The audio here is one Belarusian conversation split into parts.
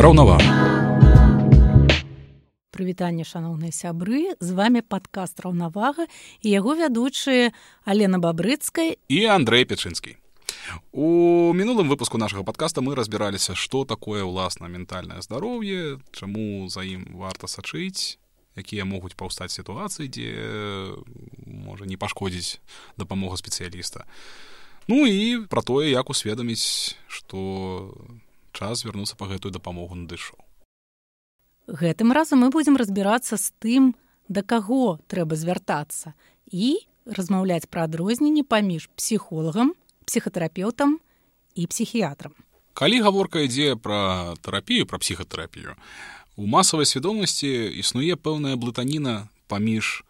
раўнавага прывітанне шаноўныя сябры. З вами падкаст раўнавага і яго вядучыя алена бабрыцкая і андрей печынскі у мінулым выпуску нашага подкаста мы разбіраліся што такое ўласна ментальнае здароўе чаму за ім варта сачыць якія могуць паўстаць сітуацыі дзе можа не пашкодзіць дапамога спецыяліста. Ну і пра тое як усведаміць што час вярнуцца па гэтую дапамогу надышоў гэтым разам мы будзем разбірацца з тым да каго трэба звяртацца і размаўляць пра адрозненні паміж псіхолагам псіхатэрапеўтам і псіхіятрам. Калі гаворка ідзе пра тэрапію пра псіхатэрапію у масавай свядомасці існуе пэўная блытаніна паміж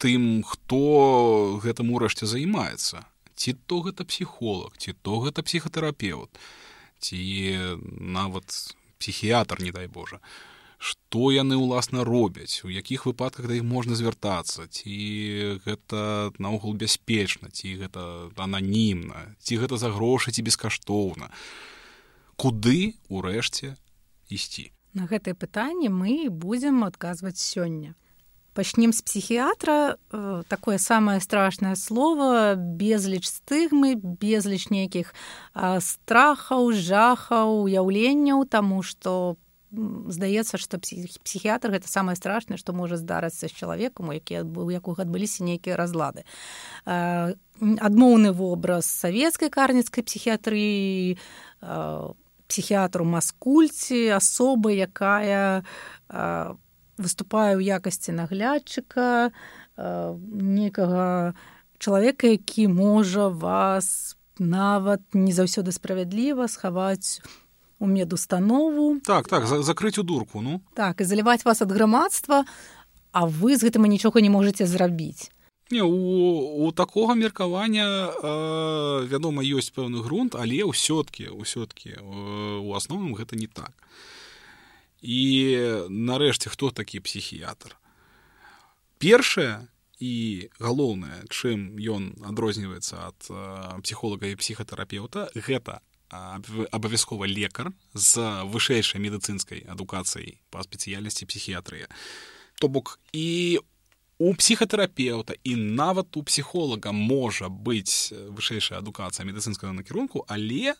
тым хто гэтым урэшце займаецца. Ці то гэта псіхолог ці то гэта псіхатэрапеўт ці нават псіхіятр не дай Божа што яны ўласна робяць? У якіх выпадках да іх можна звяртацца? Ці гэта наогул бяспечна ці гэта ананімна ці гэта за грошы ці бескаштоўна? Куды урэшце ісці? На гэтае пытанне мы будзем адказваць сёння пачнем з псіхіятра э, такое самае страшнае слово безліч стыгмы безліч нейкіх страхаў жахаў уяўленняў таму што здаецца што псіхіятр гэта самае страшнае што можа здарыцца з чалавекам у які у якога адбыліся нейкія разлады. Адмоўны вобраз савецкай карніцкай псіхіятрыі псіхіатру маскульці асобы якая выступае ў якасці наглядчыка некага чалавека які можа вас нават не заўсёды справядліва схаваць у медустанову. Так так за закрыць у дурку ну. Так і заліваць вас ад грамадства а вы з гэтым нічога не можете зрабіць. Не у, у такога меркавання вядома ёсць пэўны грунт але ўсё-ткі ўсё-ткі у асноўным гэта не так і нарэшце хто такі псіхіятр першае і галоўнае чым ён адрозніваецца ад псіхолага і псіхатэрапеўта гэта абавязкова лекар з вышэйшай медыцынскай адукацыяй па спецыяльнасці псіхіятрыя. То бок і у псіхатэрапеўта і нават у псіхолага можа быць вышэйшая адукацыя медыцынскага накірунку але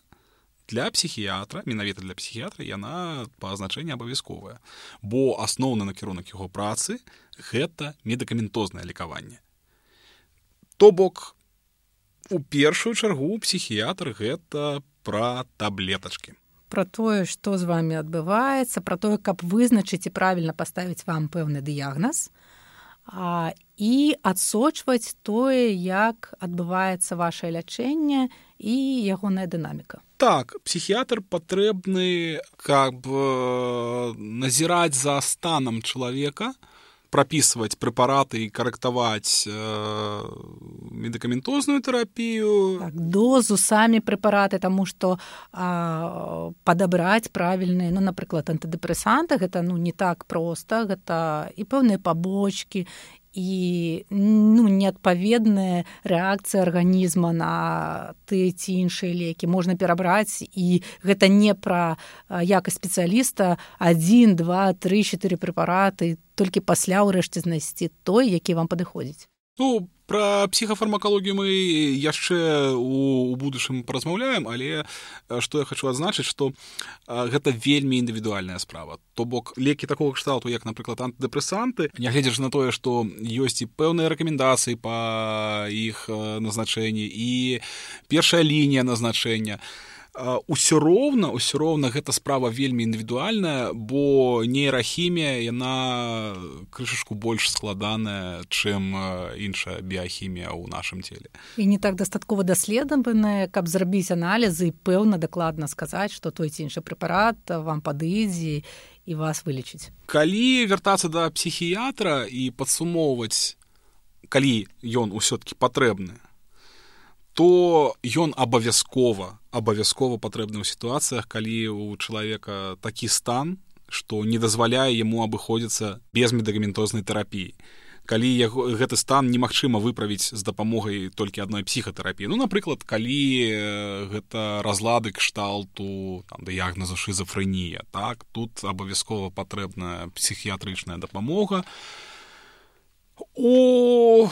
для псіхіятра менавіта для псіхіятра яна па азначэнні абавязковая. Бо асноўны накірунак яго працы гэта медыкаментознае лекаванне то бок у першую чаргу псіхіятр гэта пра таблетачкі. Про тое што з вами адбываецца про тое каб вызначыць і правільна паставіць вам пэўны дыягназ а, і адсочваць тое як адбываецца ваше лячэнне і ягоная дынаміка. Так псіхіятр патрэбны каб э, назіраць за станам чалавека прапісваць прэпараты і карэктаваць э, медыкаментозную тэрапію так, дозу самі прэпараты таму што падабраць правільныя ну напрыклад антыдэпрэсанты гэта ну не так проста гэта і пэўныя пабочкі і ну неадпаведная рэакцыя арганізма на ты ці іншыя лекі можна перабраць і гэта не пра якасць спецыяліста один два три четыре прэпараты толькі пасля ўрэшце знайсці той які вам падыходзіць ну про псіхафармакалогію мы яшчэ у, у будучым паразмаўляем але што я хочу адзначыць что гэта вельмі індывідуальная справа. То бок лекі такого кшталту як напрыклад антыдэпрэсанты нягледзяш на тое што ёсць і пэўныя рэкамендацыі па іх назначэнні і першая лінія назначэння. то ўсё роўна ўсё роўна гэта справа вельмі індывідуальная бо нейрахімія яна крышашку больш складаная чым іншая біяхімія ў нашым целе. І не так дастаткова даследаваная каб зрабіць аналізы пэўна дакладна сказаць што той ці іншы прэпарат вам падыдзе і вас вылечыць. Калі вяртацца да псіхіятра і падсумоўваць калі ён усё-кі патрэбны то ён абавязкова абавязкова патрэбны ў сітуацыях калі у чалавека такі стан што не дазваляе яму абыходзіцца без медыкаментознай тэрапіі. Калі яго гэты стан немагчыма выправіць з дапамогай толькі адной псіхатэрапіі. Ну напрыклад калі гэта разлады кшталту там дыягназу шызафрэнія так тут абавязкова патрэбная псіхіятрычная дапамога у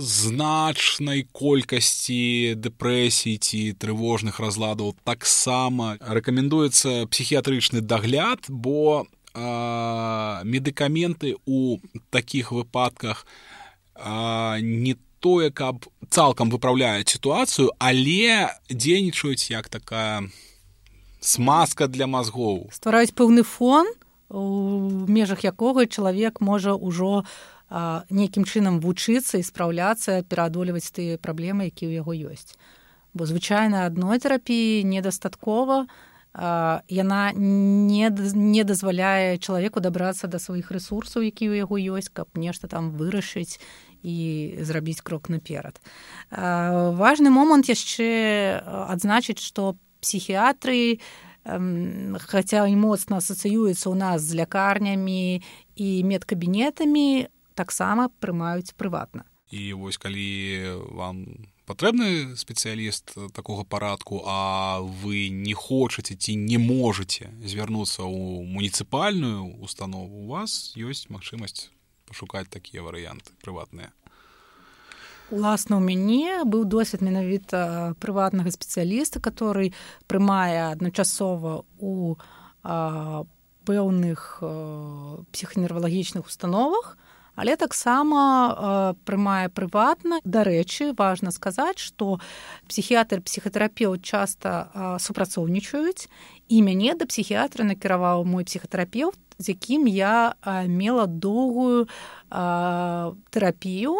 значнай колькасці дэпрэсій ці трывожных разладаў таксама рэкамендуецца псіхіятрычны дагляд бо медыкаменты у такіх выпадках а, не тое каб цалкам выпраўляюць сітуацыю але дзейнічаюць як такая смазка для мазгоў. Ствараюць пэўны фон у межах якога чалавек можа ўжо нейкім чынам вучыцца і спраўляцца пераадолеваць тыя праблемы які ў яго ёсць бо звычайна адной тэрапіі недастаткова яна не, не дазваляе чалавеку дабрацца да сваіх рэсурсаў, які ў яго ёсць, каб нешта там вырашыць і зрабіць крок наперад. Важны момант яшчэ адзначыць, што псіхіятры, хаця і моцна асацыюецца ў нас з лякарнямі і медкабінетамі, таксама прымаюць прыватна. І вось калі вам патрэбны спецыяліст такога парадку а вы не хочаце ці не можете звярнуцца ў муніцыпальную установу у вас ёсць магчымасць пашукаць такія варыянты прыватныя уласна у мяне быў досвед менавіта прыватнага спецыяліста который прымае адначасова у пэўных псіханервалагічных установах але таксама прымае прыватна. Дарэчы важна сказаць што псіхіятр псіхатэрапеўт часта супрацоўнічаюць. І мяне да псіхіятра накіраваў мой псіхатэрапеўт з якім я мела доўгую тэрапію.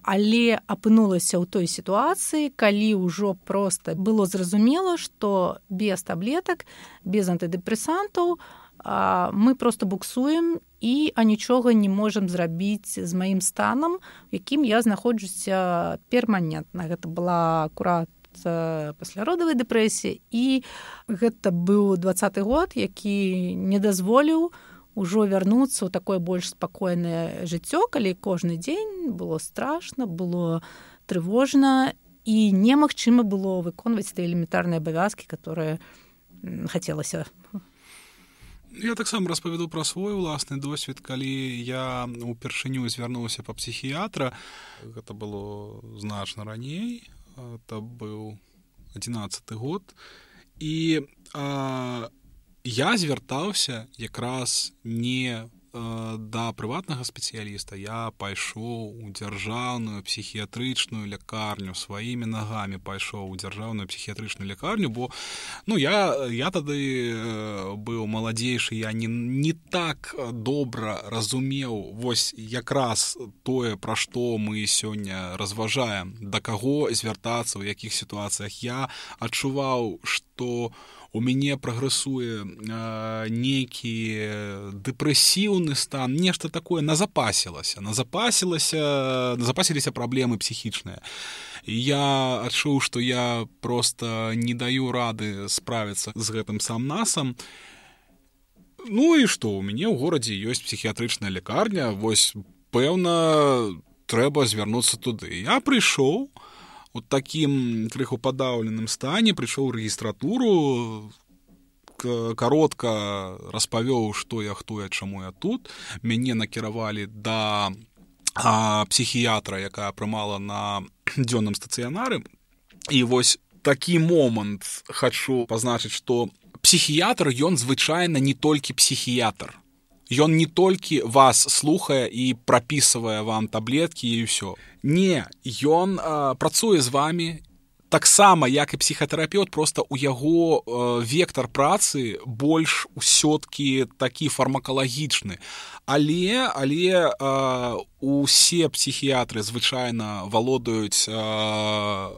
Але апынулася ў той сітуацыі калі ўжо проста было зразумела што без таблетак без антыдэпрэсантаў мы просто буксуем і а нічога не можам зрабіць з маім станам якім я знаходжуся перманентна. Гэта была акурат пасляродавай дэпрэсіі і гэта быў двадцаты год які не дазволіў ужо вярнуцца ў такое больш спакойнае жыццё калі кожны дзень было страшна было трывожна і немагчыма было выконваць ты элементарныя абавязкі которые хацелася Я таксама распавяду пра свой уласны досвед, калі я упершыню звярнуўся па псіхіятра. Гэта было значна раней. Это быў 11 год. І а, я звяртаўся якраз не да прыватнага спецыяліста я пайшоў у дзяржаўную псіхіятрычную лякарню сваімі нагамі пайшоў у дзяржаўную псіхіятрычную лякарню бо ну я я тады э, быў маладзейшы я не не так добра разумеў вось якраз тое пра што мы сёння разважаем да каго звяртацца ў якіх сітуацыях. Я адчуваў што у у мяне прагрэсуе нейкі дэпрэсіўны стан нешта такое назапасілася назапасілася запасіліся праблемы псіхічныя я адчуў што я просто не даю рады справіцца з гэтым сам насам. Ну і што у мяне ў горадзе ёсць псіхіятрычная лякарня вось пэўна трэба звярнуцца туды. Я прыйшоў у такім крыху падаўленым стане прыйшоў рэгістратуру каротка распавёў што я хто я чаму я тут. Мяне накіравалі да а, псіхіятра якая прымала на дзённым стацыянары і вось такі момант хачу пазначыць што псіхіятр ён звычайна не толькі псіхіятр ён не толькі вас слухае і прапісвае вам таблеткі і ўсё не ён э, працуе з вами. Таксама як і псіхатэрапеўт просто у яго э, вектор працы больш усё-ткі такі фармакалагічны але але э, усе псіхіятры звычайна валодаюць э,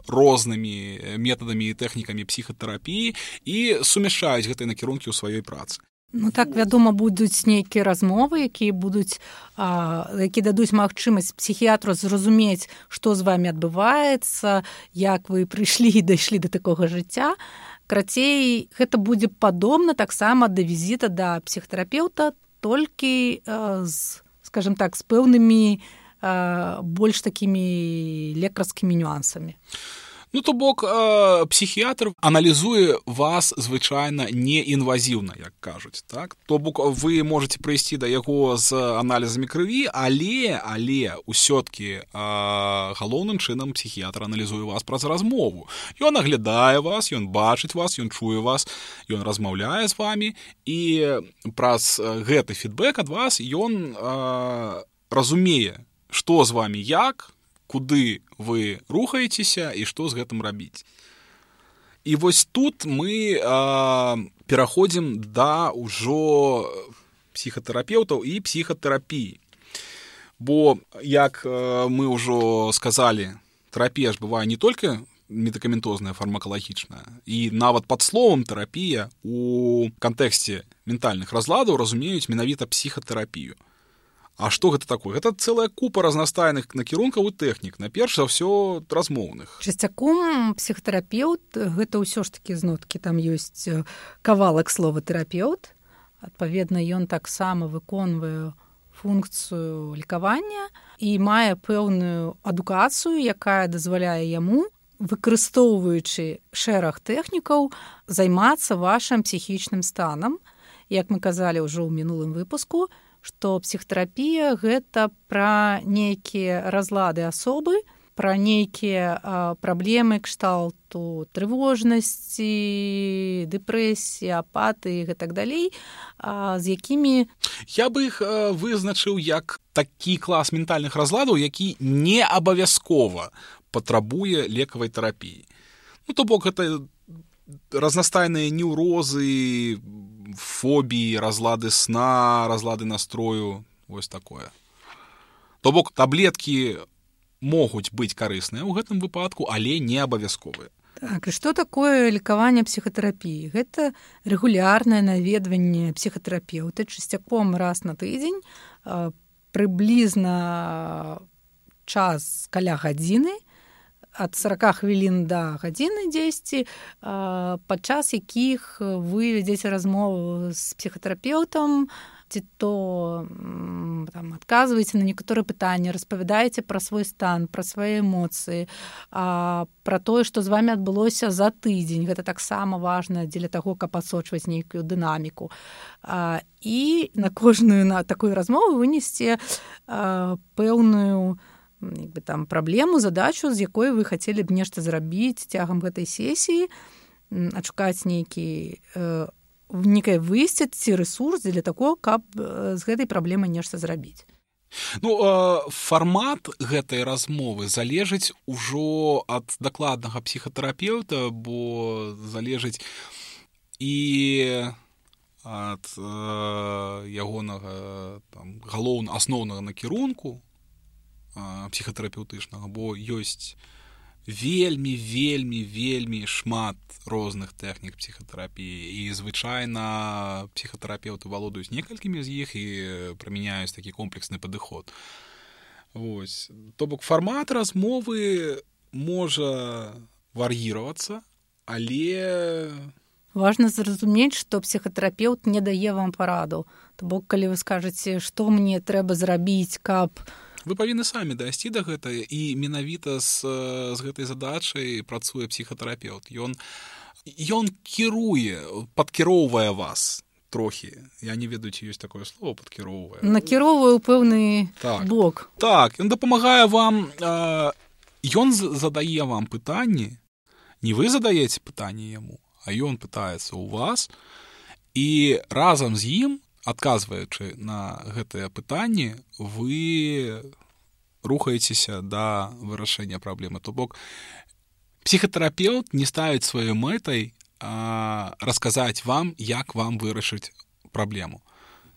рознымі метадамі і тэхнікамі псіхатэрапіі і сумяшаюць гэтыя накірункі ў сваёй працы Ну так вядома будуць нейкія размовы якія будуць які дадуць магчымасць псіхіятру зразумець што з вами адбываецца як вы прыйшлі і дайшлі да такога жыцця. Крацей гэта будзе падобна таксама да візіта да псіхтэрапеўта толькі з скажем так з пэўнымі больш такімі лекарскімі нюансамі Ну то бок э, псіхіятр аналізуе вас звычайна неінвазіўна як кажуць так? То бок вы можете прыйсці да яго з аналізамі крыві але але ўсё-ткі э, галоўным чынам псіхіятр аналізуе вас праз размову. Ён аглядае вас ён бачыць вас ён чуе вас ён размаўляе з вами і праз гэты фідбэк ад вас ён э, разумее што з вами як куды вы рухаецеся і што з гэтым рабіць. І вось тут мы а, пераходзім да ўжо псіхатэрапеўтаў і псіхатэрапіі. Бо як а, мы ўжо сказалі, тэрапія ж бывае не толькі медыкаментозная фармакалагічная і нават пад словом тэрапія у кантэксце ментальных разладаў разумеюць менавіта псіхатэрапію. А што гэта такое? Гэта цэлая купа разнастайных накірункаў і тэхнік на перш за ўсё размоўных часцяком псіхатэрапеўт гэта ўсё ж такі зноткі там ёсць кавалак слова тэрапеўт адпаведна ён таксама выконвае функцыю лекавання і мае пэўную адукацыю якая дазваляе яму выкарыстоўваючы шэраг тэхнікаў займацца вашим псіхічным станам. Як мы казалі ўжо ў мінулым выпуску што псіхтэрапія гэта пра нейкія разлады асобы, пра нейкія праблемы кшталту трывожнасці, дэпрэсіі, апаты і так далей, а, з якімі я бы іх вызначыў як такі клас ментальных разладаў, які не абавязкова патрабуе лекавай тэрапіі. Ну то бок гэта разнастайныя неўрозы, фобіі разлады сна разлады настрою вось такое. То бок таблеткі могуць быць карысныя ў гэтым выпадку але не абавязковыя. Так, что такое лекаванне псіхатэрапіі? Гэта рэгулярнае наведванне псіхатэрапеўта часцяком раз на тыдзень прыблізна час каля гадзіны ад 40 хвілін да гадзіны дзесьці падчас якіх вы вядзеце размову з псіхатэрапеўтам ці то там адказваеце на некаторыя пытанні распавядаеце пра свой стан пра свае эмоцыі пра тое што з вами адбылося за тыдзень. Гэта таксама важна дзеля таго каб адсочваць нейкую дынаміку. А, і на кожную на такую размову вынесце пэўную бы там праблему задачу з якой вы хацелі б нешта зрабіць цягам гэтай сесіі адшукаць нейкі э, некае выйсце ці ресурс для такого каб з гэтай праблемы нешта зрабіць Ну э, фармат гэтай размовы залежыць ужо ад дакладнага псіхатэрапеўта бо залежыць і ад э, ягонага галоўна асноўнага накірунку псіхатэрапеўтычнага бо ёсць вельмі вельмі вельмі шмат розных тэхнік псіхатэрапіі. І звычайна псіхатэрапеўты валодаюць некалькімі з іх і прымяняюць такі комплексны падыход. Вось. То бок фармат размовы можа вар'іравацца але важна зразумець што псіхатэрапеўт не дае вам параду. То бок калі вы скажаце што мне трэба зрабіць каб у вы павінны самі дайсці да гэтага і менавіта з, з гэтай задачай працуе псіхатэрапеўт. Ён ён кіруе падкіроўвае вас трохі. Я не ведаю ці ёсць такое слово падкіроўвае. Накіроўваю пэўны так. бок так ён дапамагае вам ён задае вам пытанні. Не вы задаеце пытанне яму а ён пытаецца ў вас. І разам з ім адказваючы на гэтыя пытанні вы рухаецеся да вырашэння праблемы. То бок псіхатэрапеўт не ставіць сваёй мэтай расказаць вам як вам вырашыць праблему.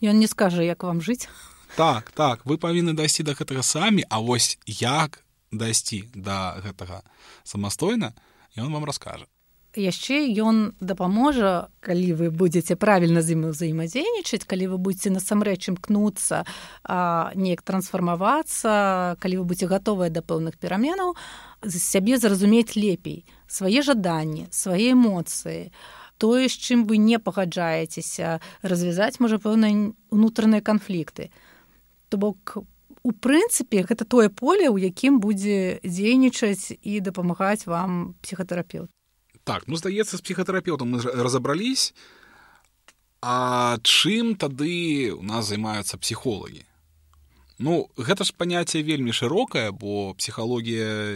Ён не скажа як вам жыць. Так так вы павінны дайсці да гэтага самі а вось як дайсці да гэтага самастойна ён вам раскажа яшчэ ён дапаможа калі вы будетеце правільна з ім ўзаемадзейнічаць калі вы будете насамрэч імкнуцца неяк трансфармавацца калі вы будете гатовыя да пэўных пераменаў з сябе зразумець лепей свае жаданні свае эмоцыі тое з чым вы не пагаджаецеся развязаць можа пэўныя унутраныя канфлікты. То бок у прынцыпе гэта тое поле у якім будзе дзейнічаць і дапамагаць вам псіхатэрапеўт так ну здаецца з псіхатэрапеўтам мы разабрались. А чым тады у нас займаюцца псіхолагі? Ну гэта ж паняцце вельмі шырокае бо псіхалогія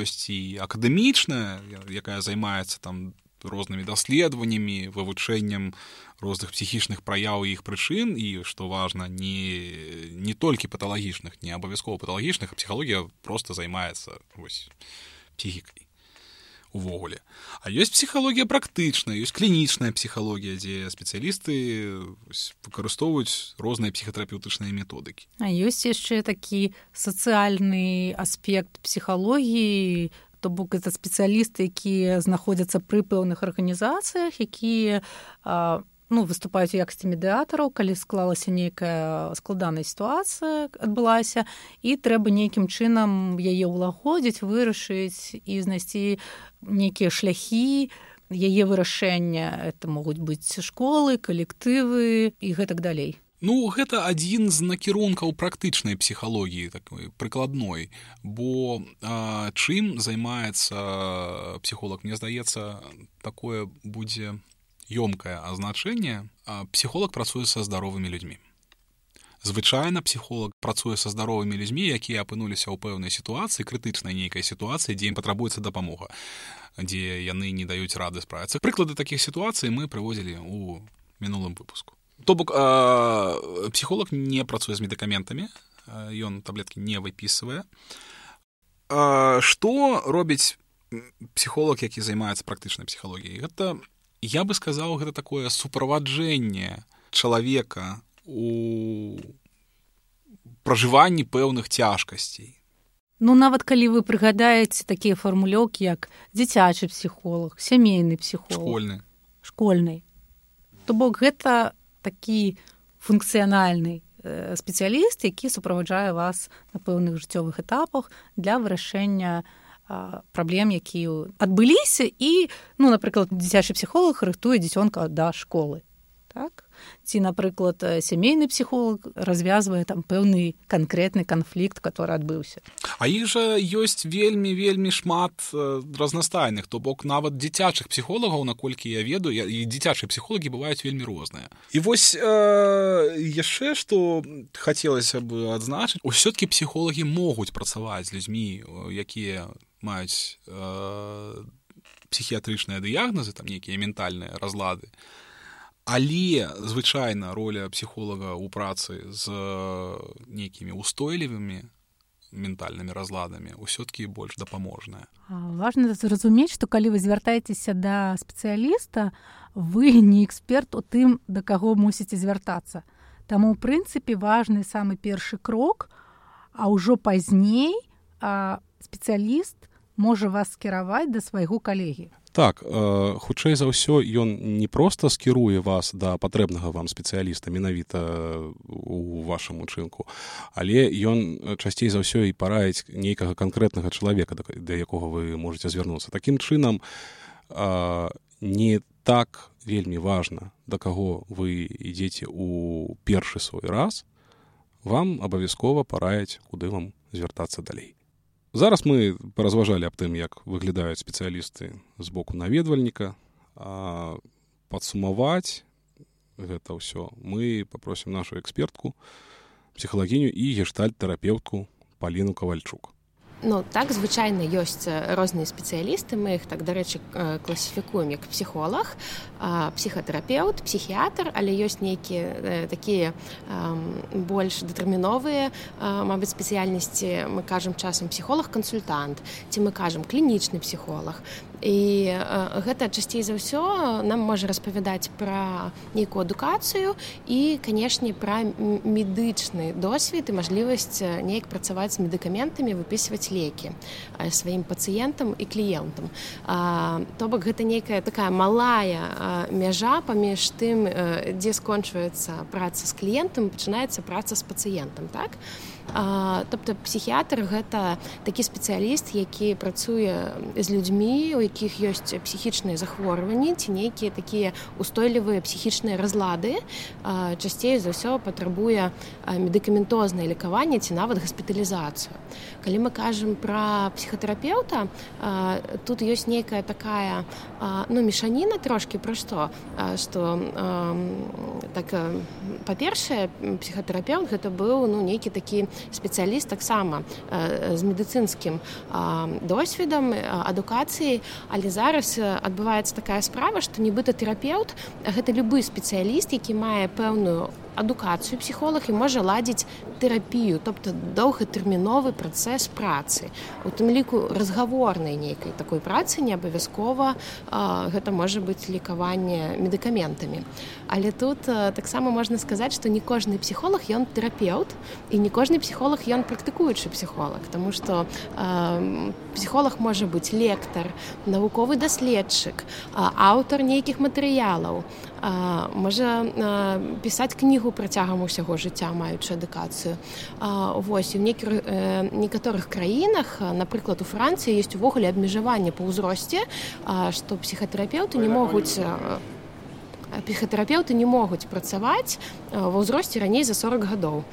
ёсць і акадэмічная якая займаецца там рознымі даследаваннямі вывучэннем розных псіхічных праяў іх прычын і што важна не не толькі паталагічных не абавязкова паталагічных псіхалогія просто займаецца псіхікай увогуле. А ёсць псіхалогія практычная ёсць клінічная псіхалогія дзе спецыялісты выкарыстоўваюць розныя псіхатэрапеўтычныя методыкі. А ёсць яшчэ такі сацыяльны аспект псіхалогіі то бок это спецыялісты якія знаходзяцца пры пэўных арганізацыях якія ну, выступаюць у якасці медыятараў калі склалася нейкая складаная сітуацыя адбылася і трэба нейкім чынам яе ўлагодзіць вырашыць і знайсці нейкія шляхі яе вырашэння. Это могуць быць школы калектывы і гэтак далей. Ну гэта адзін з накірункаў практычнай псіхалогіі такой прыкладной. Бо а, чым займаецца псіхолог мне здаецца такое будзе ёмкае азначэнне псіхолог працуе са здаровымі людзьмі звычайна псіхолог працуе са здаровымі людзьмі якія апынуліся ў пэўнай сітуацыі крытычнай нейкай сітуацыі дзе ім патрабуецца дапамога дзе яны не даюць рады справіцца. Прыклады такіх сітуацый мы прывозілі у мінулым выпуску. То бок псіхолог не працуе з медыкаментамі ён таблеткі не выпісвае. Што робіць псіхолог які займаецца практычнай псіхалогіяй? Гэта я бы сказаў гэта такое суправаджэнне чалавека у пражыванні пэўных цяжкасцей. Ну нават калі вы прыгадаеце такія фармулёўкі як дзіцячы псіхолог сямейны псіхолог. Школьны. Школьны. То бок гэта такі функцыянальны э, спецыяліст, які суправаджае вас на пэўных жыццёвых этапах для вырашэння праблем, якія адбыліся і ну, напрыклад, дзіцячы псіхолог рыхтуе дзіцёнка да школы. Так? ці напрыклад сямейны псіхолог развязвае там пэўны канкрэтны канфлікт который адбыўся а іх жа ёсць вельмі вельмі шмат разнастайных то бок нават дзіцячых псіхолагаў наколькі я ведаю і дзіцячыя псіхолагі бываюць вельмі розныя і вось э, яшчэ што хацелася бы адзначыць усё-кі псіхолагі могуць працаваць з людзьмі якія маюць э, псіхіятрычныя дыягназы там нейкія ментальныя разлады. Але звычайна роля псіхолага ў працы з нейкімі устойлівымі ментальнымі разладамі ўсё-ткі больш дапаможная. Важна зразумець што калі вы звяртаецеся да спецыяліста вы не эксперт у тым да каго мусіце звяртацца. Таму ў прынцыпе важны самы першы крок а ўжо пазней спецыяліст можа вас скіраваць да свайго калегі. Так э, хутчэй за ўсё ён не проста скіруе вас да патрэбнага вам спецыяліста менавіта у вашым учынку але ён часцей за ўсё і параіць нейкага канкрэтнага чалавека да якога вы можете звярнуцца. Такім чынам э, не так вельмі важна да каго вы ідзеце у першы свой раз вам абавязкова параіць куды вам звяртацца далей Зараз мы паразважалі аб тым, як выглядаюць спецыялісты з боку наведвальніка. Падсумаваць гэта ўсё. Мы папросім нашу экспертку, псіхалагіню і гештальт-тэрапеўтку Паліну Кавальчук. Ну так звычайна ёсць розныя спецыялісты мы іх так дарэчы класіфікуем як псіхолог псіхатэрапеўт псіхіятр але ёсць нейкія такія больш дэтэрміновыя мабыць спецыяльнасці. Мы кажам часам псіхолог кансультант ці мы кажам клінічны псіхолог і гэта часцей за ўсё нам можа распавядаць пра нейкую адукацыю і канешне пра медычны досвед і мажлівасць неяк працаваць з медыкаментамі выпісваць выпісваць лекі сваім пацыентам і кліентам то бок гэта нейкая такая малая мяжа паміж тым дзе скончваецца праца з кліентам пачынаецца праца з пацыентам так? і тобто псіхіятр гэта такі спецыяліст які працуе з людзьмі у якіх ёсць псіхічныя захворванні ці нейкія такія устойлівыя псіхічныя разлады часцей за ўсё патрабуе медыкаментознае лекаванне ці нават гаспіталізацыю. Калі мы кажам пра псіхатэрапеўта тут ёсць нейкая такая ну мешаніна трошки пра што? Што так па-першае псіхатэрапеўт гэта быў ну нейкі такі спецыяліст таксама э, з медыцынскім досведам адукацыі але зараз адбываецца такая справа што нібыта тэрапеўт гэта любы спецыяліст які мае пэўную адукацыю псіхолог і можа ладзіць тэрапію тобто доўгатэрміновы працэс працы. У тым ліку разгаворнай нейкай такой працы не абавязкова гэта можа быць лекаванне медыкаментамі. Але тут таксама можна сказаць што не кожны псіхолог ён тэрапеўт і не кожны псіхолог ён практыкуючы псіхолог тому что э, псіхолог можа быць лектар навуковы даследчык аўтар нейкіх матэрыялаў можа пісаць кнігу працягам усяго жыцця маючы адукацыю вось у некіх некаторых краінах напрыклад у францыі ёсць увогуле абмежаванне па ўзросце што псіхатэрапеўты не могуць псіхатэрапеўты не могуць працаваць ва ўзросце раней за 40 гадоў.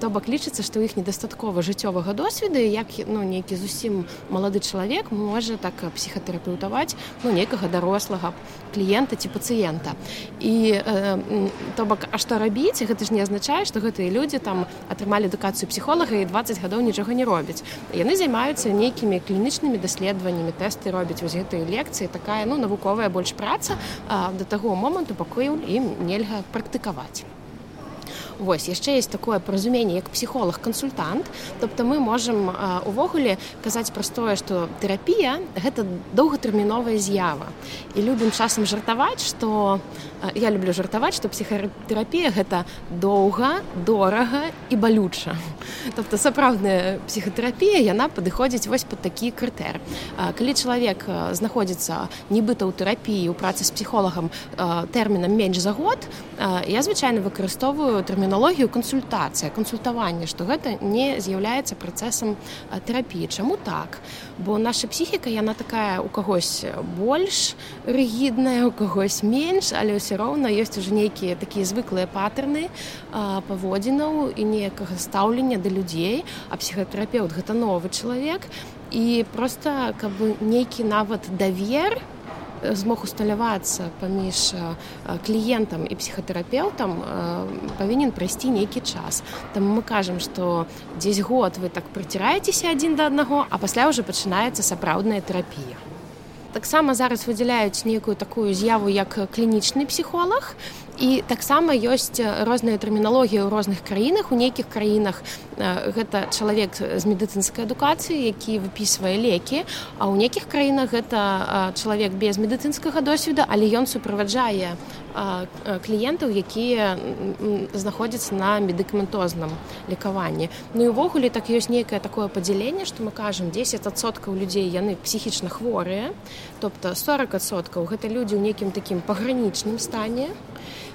То бок лічыцца што іх недастаткова жыццёвага досведу як ну нейкі зусім малады чалавек можа так псіхатэрапеўтаваць ну некага дарослага кліента ці пацыента. І то бок а што рабіць гэта ж не азначае што гэтыя людзі там атрымалі адукацыю псіхолага і 20 гадоў нічога не робяць. Яны займаюцца нейкімі клінічнымі даследаваннямі тэсты робяць вось гэтыя лекцыі такая ну навуковая больш праца да таго таго моманту пакуль ім нельга практыкаваць. Вось яшчэ есть такое паразуменне як псіхолог кансультант тобто мы можемм увогуле казаць пра тое што тэрапія гэта доўгатэрміновая з'ява. І любім часам жартаваць што я люблю жартаваць што псіхатэрапія гэта доўга дорага і балюча. Тобто сапраўдная псіхатэрапія яна падыходзіць вось под такі крытэр. Калі чалавек знаходзіцца нібыта ў тэрапіі ў працы з псіхолагам тэрмінам менш за год я звычайна выкарыстоўваю тэрмін тэрміналогію кансультацыя кансультаванне што гэта не з'яўляецца працэсам тэрапіі. Чаму так? Бо наша псіхіка яна такая у кагось больш рэгідная у кагось менш але ўсё роўна ёсць уже нейкія такія звыклыя паттерны паводзінаў і некага стаўлення да людзей. А псіхатэрапеўт гэта новы чалавек. І просто каб нейкі нават давер у змог усталявацца паміж кліентам і псіхатэрапеўтам павінен прайсці нейкі час. Таму мы кажам, што дзесь год вы так прыціраецеся адзін да аднаго, а пасля ўжо пачынаецца сапраўдная тэрапія. Таксама зараз выдзяляюць нейкую такую з'яву як клінічны псіхолог і таксама ёсць розныя тэрміналогіі ў розных краінах. У нейкіх краінах гэта чалавек з медыцынскай адукацыі які выпісвае лекі а ў нейкіх краінах гэта чалавек без медыцынскага досведа але ён суправаджае кліентаў якія знаходзяцца на медыкаментозным лекаванні ну і ўвогуле так ёсць нейкае такое падзяленне што мы кажам 10соткаў людзей яны псіхічна хворыя тобто 40соткаў гэта людзі ў нейкім такім пагранічным стане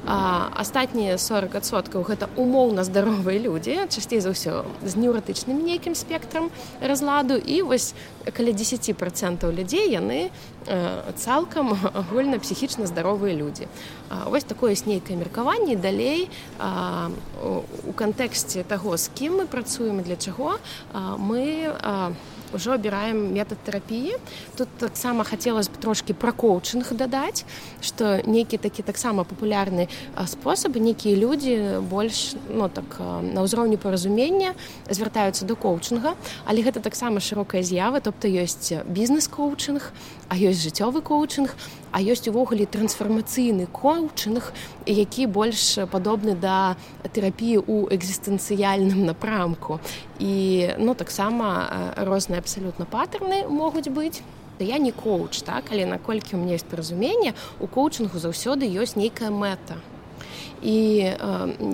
астатнія 40соткаў гэта умоўна здаровыя людзі часцей за ўсё з неўратычным нейкім спектрам разладу. І вось каля 10 процентаў людзей яны цалкам агульна псіхічна здаровыя людзі. Вось такое нейкае меркаванне. Далей у кантэксце таго з кім мы працуем для чаго мы ўжо абіраем метад тэрапіі тут таксама хацелось бы трошки пра коучынг дадаць што нейкі такі таксама папулярны спосаб нейкія людзі больш ну так на ўзроўні паразумення звяртаюцца до коучынга але гэта таксама шырокая з'ява тобто ёсць бізнес-коучынг а ёсць жыццёвы коучынг а ёсць увогуле трансфармацыйны коучынг які больш падобны да тэрапіі ў экзістэнцыяльным напрамку. І ну таксама розныя абсалютна паттерны могуць быць. Я не коуч так? Але наколькі у меня есть паразумение у коучынгу заўсёды ёсць нейкая мэта і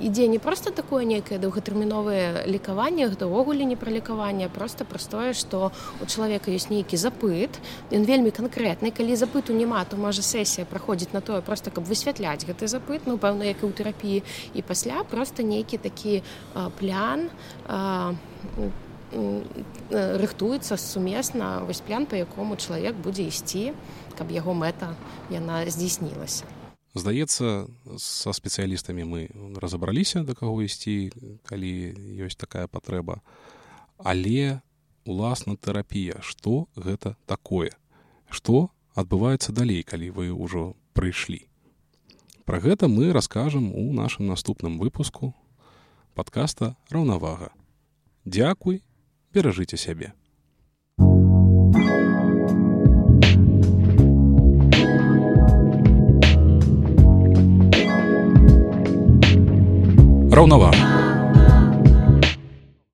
ідзе не просто такое нейкае доўгатэрміновае лекаванне гэта ўвогуле не пра лекаванне просто простое што у чалавека ёсць нейкі запыт. Ён вельмі канкрэтны. Калі запыту няма то можа сесія праходзіць на тое просто каб высвятляць гэты запыт ну пэўна як і ў тэрапіі. І пасля просто нейкі такі плян э, рыхтуецца сумесна вось плян па якому чалавек будзе ісці каб яго мэта яна здзейснілася здаецца са спецыялістамі мы разабраліся да каго ісці калі ёсць такая патрэба. Але уласна тэрапія. Што гэта такое? Што адбываецца далей калі вы ўжо прыйшлі? Пра гэта мы раскажам у нашым наступным выпуску падкаста раўнавага Дякуй беражыце сябе rovnováhu.